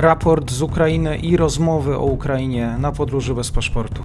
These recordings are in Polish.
raport z Ukrainy i rozmowy o Ukrainie na podróży bez paszportu.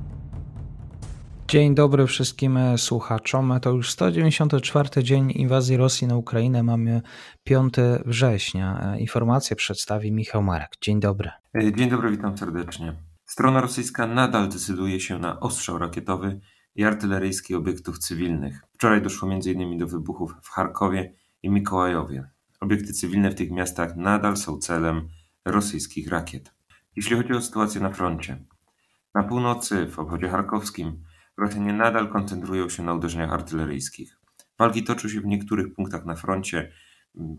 Dzień dobry wszystkim słuchaczom. To już 194 dzień inwazji Rosji na Ukrainę. Mamy 5 września. Informacje przedstawi Michał Marek. Dzień dobry. Dzień dobry, witam serdecznie. Strona rosyjska nadal decyduje się na ostrzał rakietowy i artyleryjski obiektów cywilnych. Wczoraj doszło m.in. do wybuchów w Charkowie i Mikołajowie. Obiekty cywilne w tych miastach nadal są celem rosyjskich rakiet. Jeśli chodzi o sytuację na froncie, na północy, w obwodzie charkowskim, Rosjanie nadal koncentrują się na uderzeniach artyleryjskich. Walki toczą się w niektórych punktach na froncie.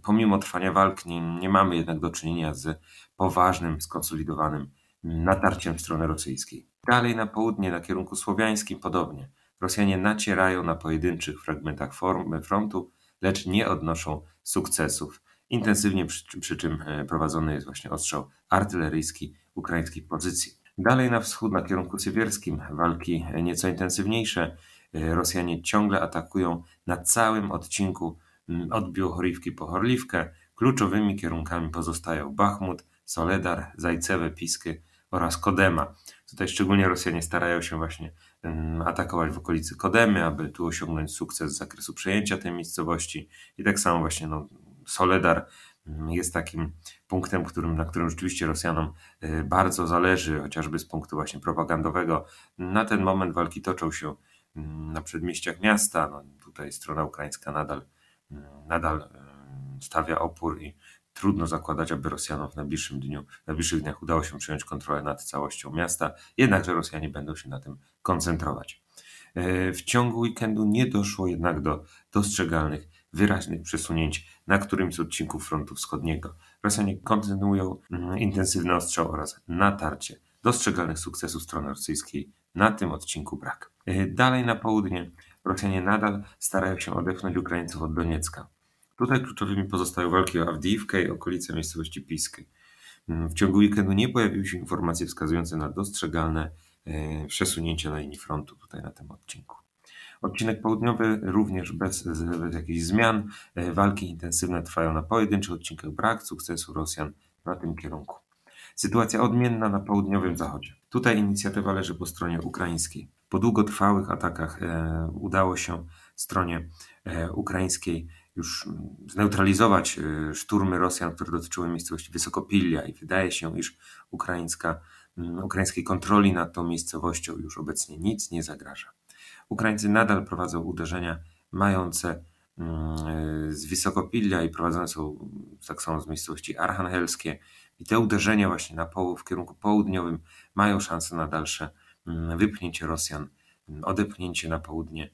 Pomimo trwania walk nie, nie mamy jednak do czynienia z poważnym, skonsolidowanym natarciem w stronę rosyjskiej. Dalej na południe, na kierunku słowiańskim podobnie. Rosjanie nacierają na pojedynczych fragmentach frontu, lecz nie odnoszą sukcesów. Intensywnie przy, przy czym e, prowadzony jest właśnie ostrzał artyleryjski ukraińskich pozycji. Dalej na wschód, na kierunku sywierskim, walki nieco intensywniejsze. E, Rosjanie ciągle atakują na całym odcinku od Białchorywki po Horliwkę. Kluczowymi kierunkami pozostają Bachmut, Soledar, Zajcewe, Pisky oraz Kodema. Tutaj szczególnie Rosjanie starają się właśnie atakować w okolicy Kodemy, aby tu osiągnąć sukces z zakresu przejęcia tej miejscowości. I tak samo właśnie no, Soledar mm, jest takim punktem, którym, na którym rzeczywiście Rosjanom y, bardzo zależy, chociażby z punktu właśnie propagandowego. Na ten moment walki toczą się mm, na przedmieściach miasta. No, tutaj strona ukraińska nadal, mm, nadal stawia opór i trudno zakładać, aby Rosjanom w najbliższym dniu, w najbliższych dniach udało się przejąć kontrolę nad całością miasta, jednakże Rosjanie będą się na tym koncentrować. Y, w ciągu weekendu nie doszło jednak do dostrzegalnych wyraźnych przesunięć na którymś z odcinków frontu wschodniego. Rosjanie kontynuują mm, intensywny ostrzał oraz natarcie. Dostrzegalnych sukcesów strony rosyjskiej na tym odcinku brak. E, dalej na południe Rosjanie nadal starają się odepchnąć Ukraińców od Doniecka. Tutaj kluczowymi pozostają walki o Awdijiwkę i okolice miejscowości Piskiej. Mm, w ciągu weekendu nie pojawiły się informacje wskazujące na dostrzegalne e, przesunięcia na linii frontu tutaj na tym odcinku. Odcinek południowy również bez, bez jakichś zmian. E, walki intensywne trwają na pojedynczych odcinkach. Brak sukcesu Rosjan na tym kierunku. Sytuacja odmienna na południowym zachodzie. Tutaj inicjatywa leży po stronie ukraińskiej. Po długotrwałych atakach e, udało się stronie e, ukraińskiej już zneutralizować e, szturmy Rosjan, które dotyczyły miejscowości Wysokopilia i wydaje się, iż ukraińska, ukraińskiej kontroli nad tą miejscowością już obecnie nic nie zagraża. Ukraińcy nadal prowadzą uderzenia mające mm, z Wysokopillia i prowadzone są tak samo z miejscowości archangelskie. I te uderzenia właśnie na połów, w kierunku południowym mają szansę na dalsze mm, wypchnięcie Rosjan, mm, odepchnięcie na południe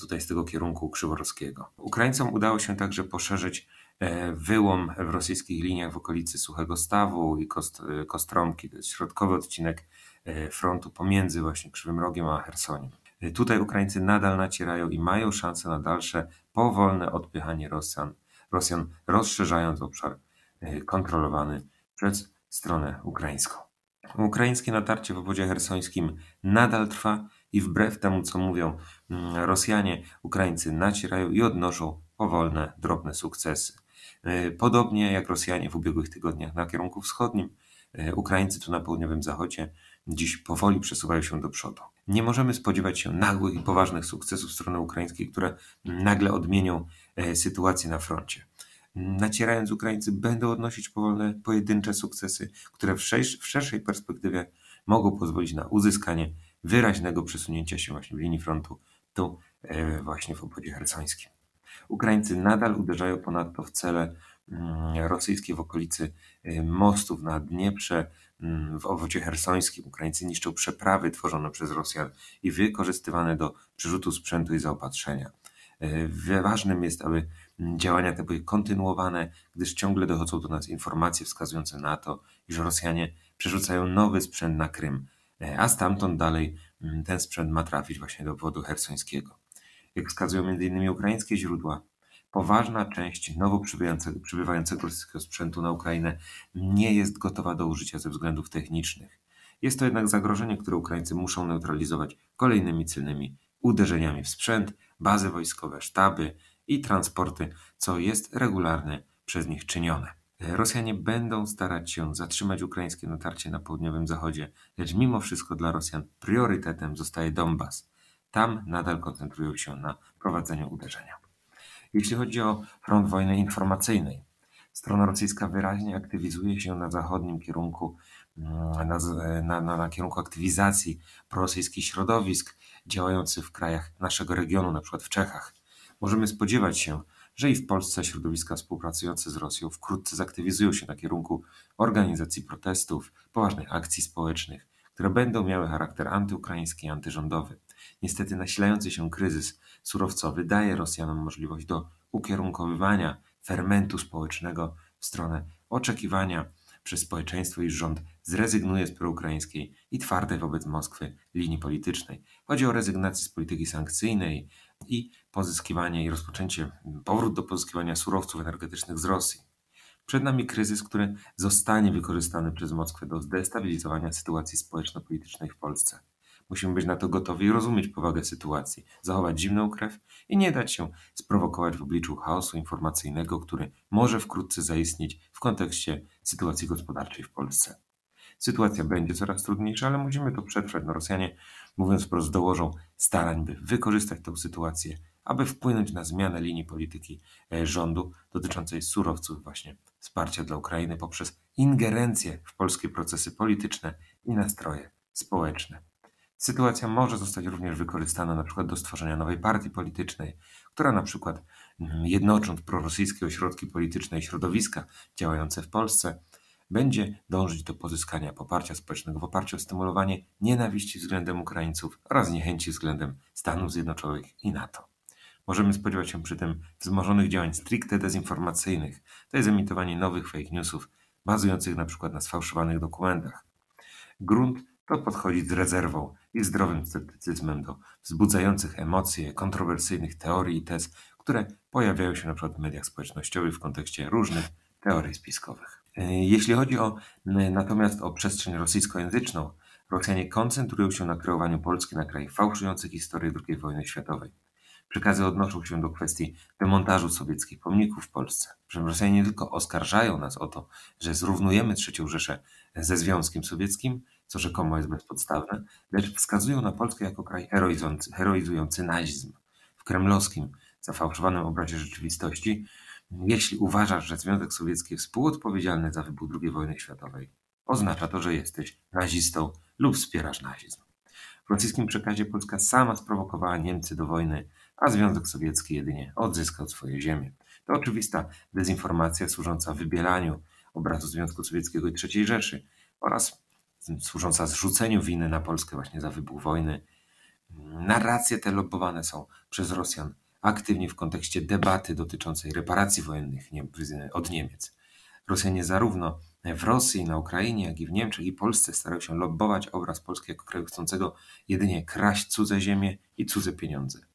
tutaj z tego kierunku krzyworowskiego. Ukraińcom udało się także poszerzyć e, wyłom w rosyjskich liniach w okolicy Suchego Stawu i Kost, Kostromki. To jest środkowy odcinek e, frontu pomiędzy właśnie Krzywym Rogiem a Chersoniem. Tutaj Ukraińcy nadal nacierają i mają szansę na dalsze powolne odpychanie Rosjan, Rosjan rozszerzając obszar e, kontrolowany przez stronę ukraińską. Ukraińskie natarcie w obwodzie hersońskim nadal trwa i wbrew temu, co mówią mm, Rosjanie, Ukraińcy nacierają i odnoszą powolne, drobne sukcesy. E, podobnie jak Rosjanie w ubiegłych tygodniach na kierunku wschodnim, e, Ukraińcy tu na południowym zachodzie dziś powoli przesuwają się do przodu. Nie możemy spodziewać się nagłych i poważnych sukcesów strony ukraińskiej, które nagle odmienią e, sytuację na froncie. Nacierając Ukraińcy będą odnosić powolne, pojedyncze sukcesy, które w, w szerszej perspektywie mogą pozwolić na uzyskanie wyraźnego przesunięcia się właśnie w linii frontu tu e, właśnie w obwodzie hersońskim. Ukraińcy nadal uderzają ponadto w cele rosyjskie w okolicy e, mostów na Dnieprze, Mm, w obwodzie hersońskim Ukraińcy niszczą przeprawy tworzone przez Rosjan i wykorzystywane do przerzutu sprzętu i zaopatrzenia. E, ważnym jest, aby działania te były kontynuowane, gdyż ciągle dochodzą do nas informacje wskazujące na to, iż Rosjanie przerzucają nowy sprzęt na Krym, e, a stamtąd dalej mm, ten sprzęt ma trafić właśnie do obwodu hersońskiego. Jak wskazują m.in. ukraińskie źródła, Poważna część nowo przybywającego, rosyjskiego sprzętu na Ukrainę nie jest gotowa do użycia ze względów technicznych. Jest to jednak zagrożenie, które Ukraińcy muszą neutralizować kolejnymi celnymi uderzeniami w sprzęt, bazy wojskowe, sztaby i transporty, co jest regularnie przez nich czynione. Rosjanie będą starać się zatrzymać ukraińskie natarcie na południowym zachodzie, lecz mimo wszystko dla Rosjan priorytetem zostaje Donbas. Tam nadal koncentrują się na prowadzeniu uderzenia. Jeśli chodzi o front wojny informacyjnej, strona rosyjska wyraźnie aktywizuje się na zachodnim kierunku, mm, na, na, na, na kierunku aktywizacji prorosyjskich środowisk działających w krajach naszego regionu, na przykład w Czechach. Możemy spodziewać się, że i w Polsce środowiska współpracujące z Rosją wkrótce zaktywizują się na kierunku organizacji protestów, poważnych akcji społecznych, które będą miały charakter antyukraiński i antyrządowy. Niestety nasilający się kryzys surowcowy daje Rosjanom możliwość do ukierunkowywania fermentu społecznego w stronę oczekiwania przez społeczeństwo, iż rząd zrezygnuje z proukraińskiej i twardej wobec Moskwy linii politycznej. Chodzi o rezygnację z polityki sankcyjnej i pozyskiwanie i rozpoczęcie, powrót do pozyskiwania surowców energetycznych z Rosji. Przed nami kryzys, który zostanie wykorzystany przez Moskwę do zdestabilizowania sytuacji społeczno-politycznej w Polsce. Musimy być na to gotowi i rozumieć powagę sytuacji, zachować zimną krew i nie dać się sprowokować w obliczu chaosu informacyjnego, który może wkrótce zaistnieć w kontekście sytuacji gospodarczej w Polsce. Sytuacja będzie coraz trudniejsza, ale musimy to przetrwać. No Rosjanie, mówiąc wprost, dołożą starań, by wykorzystać tę sytuację, aby wpłynąć na zmianę linii polityki e, rządu dotyczącej surowców, właśnie wsparcia dla Ukrainy poprzez ingerencję w polskie procesy polityczne i nastroje społeczne. Sytuacja może zostać również wykorzystana na przykład do stworzenia nowej partii politycznej, która na przykład mm, jednocząc prorosyjskie ośrodki polityczne i środowiska działające w Polsce, będzie dążyć do pozyskania poparcia społecznego w oparciu o stymulowanie nienawiści względem Ukraińców oraz niechęci względem Stanów Zjednoczonych i NATO. Możemy spodziewać się przy tym wzmożonych działań stricte dezinformacyjnych, to jest emitowanie nowych fake newsów bazujących na przykład na sfałszowanych dokumentach. Grunt to podchodzić z rezerwą i zdrowym sceptycyzmem do wzbudzających emocje, kontrowersyjnych teorii i tez, które pojawiają się na przykład w mediach społecznościowych w kontekście różnych teorii spiskowych. E, jeśli chodzi o, natomiast o przestrzeń rosyjskojęzyczną, Rosjanie koncentrują się na kreowaniu Polski na kraj fałszujący historię II wojny światowej. Przekazy odnoszą się do kwestii demontażu sowieckich pomników w Polsce. Rosjanie nie tylko oskarżają nas o to, że zrównujemy III Rzeszę ze Związkiem Sowieckim, co rzekomo jest bezpodstawne, lecz wskazują na Polskę jako kraj heroizujący, heroizujący nazizm. W kremlowskim, zafałszowanym obrazie rzeczywistości, jeśli uważasz, że Związek Sowiecki jest współodpowiedzialny za wybuch II wojny światowej, oznacza to, że jesteś nazistą lub wspierasz nazizm. W rosyjskim przekazie Polska sama sprowokowała Niemcy do wojny, a Związek Sowiecki jedynie odzyskał swoje ziemię. To oczywista dezinformacja służąca wybielaniu obrazu Związku Sowieckiego i III Rzeszy oraz służąca zrzuceniu winy na Polskę właśnie za wybuch wojny. Narracje te lobowane są przez Rosjan aktywnie w kontekście debaty dotyczącej reparacji wojennych od Niemiec. Rosjanie zarówno w Rosji, na Ukrainie, jak i w Niemczech i Polsce starają się lobbować obraz Polski jako kraju chcącego jedynie kraść cudze ziemie i cudze pieniądze.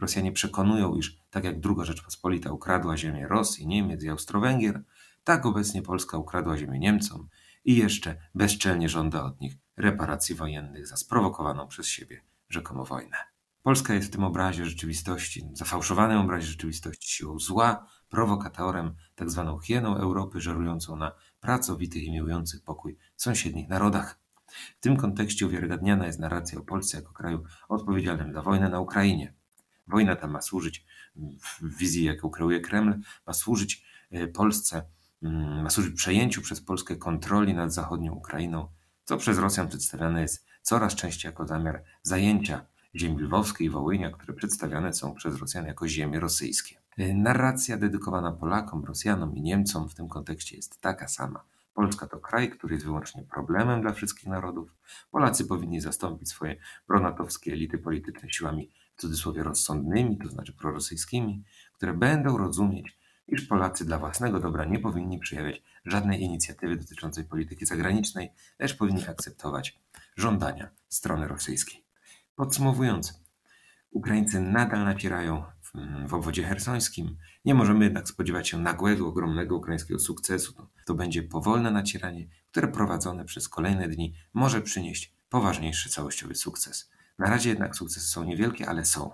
Rosjanie przekonują, iż tak jak II Rzeczpospolita ukradła ziemię Rosji, Niemiec i Austro-Węgier, tak obecnie Polska ukradła ziemię Niemcom i jeszcze bezczelnie żąda od nich reparacji wojennych za sprowokowaną przez siebie rzekomo wojnę. Polska jest w tym obrazie rzeczywistości, zafałszowanym obrazie rzeczywistości siłą zła, prowokatorem, tak zwaną hieną Europy, żerującą na pracowitych i miłujących pokój sąsiednich narodach. W tym kontekście uwiarygadniana jest narracja o Polsce jako kraju odpowiedzialnym za wojnę na Ukrainie. Wojna ta ma służyć, w wizji jaką kreuje Kreml, ma służyć e, Polsce Mm, ma służyć przejęciu przez Polskę kontroli nad zachodnią Ukrainą, co przez Rosjan przedstawiane jest coraz częściej jako zamiar zajęcia ziemi lwowskiej i Wołynia, które przedstawiane są przez Rosjan jako ziemie rosyjskie. Y, narracja dedykowana Polakom, Rosjanom i Niemcom w tym kontekście jest taka sama. Polska to kraj, który jest wyłącznie problemem dla wszystkich narodów. Polacy powinni zastąpić swoje pronatowskie elity polityczne siłami w cudzysłowie rozsądnymi, to znaczy prorosyjskimi, które będą rozumieć iż Polacy dla własnego dobra nie powinni przejawiać żadnej inicjatywy dotyczącej polityki zagranicznej, lecz powinni akceptować żądania strony rosyjskiej. Podsumowując, Ukraińcy nadal nacierają w, obwodzie hersońskim. Nie możemy jednak spodziewać się nagłego, ogromnego ukraińskiego sukcesu. To będzie powolne nacieranie, które prowadzone przez kolejne dni może przynieść poważniejszy całościowy sukces. Na razie jednak sukcesy są niewielkie, ale są.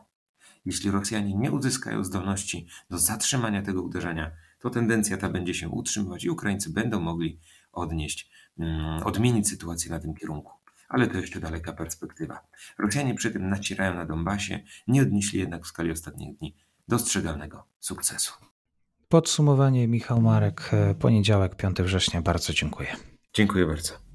Jeśli Rosjanie nie uzyskają zdolności do zatrzymania tego uderzenia, to tendencja ta będzie się utrzymywać i Ukraińcy będą mogli odnieść, mm, odmienić sytuację na tym kierunku. Ale to jeszcze daleka perspektywa. Rosjanie przy tym nacierają na Donbasie, nie odnieśli jednak w skali ostatnich dni dostrzegalnego sukcesu. Podsumowanie Michał Marek, e, poniedziałek, 5 września. Bardzo dziękuję. Dziękuję bardzo.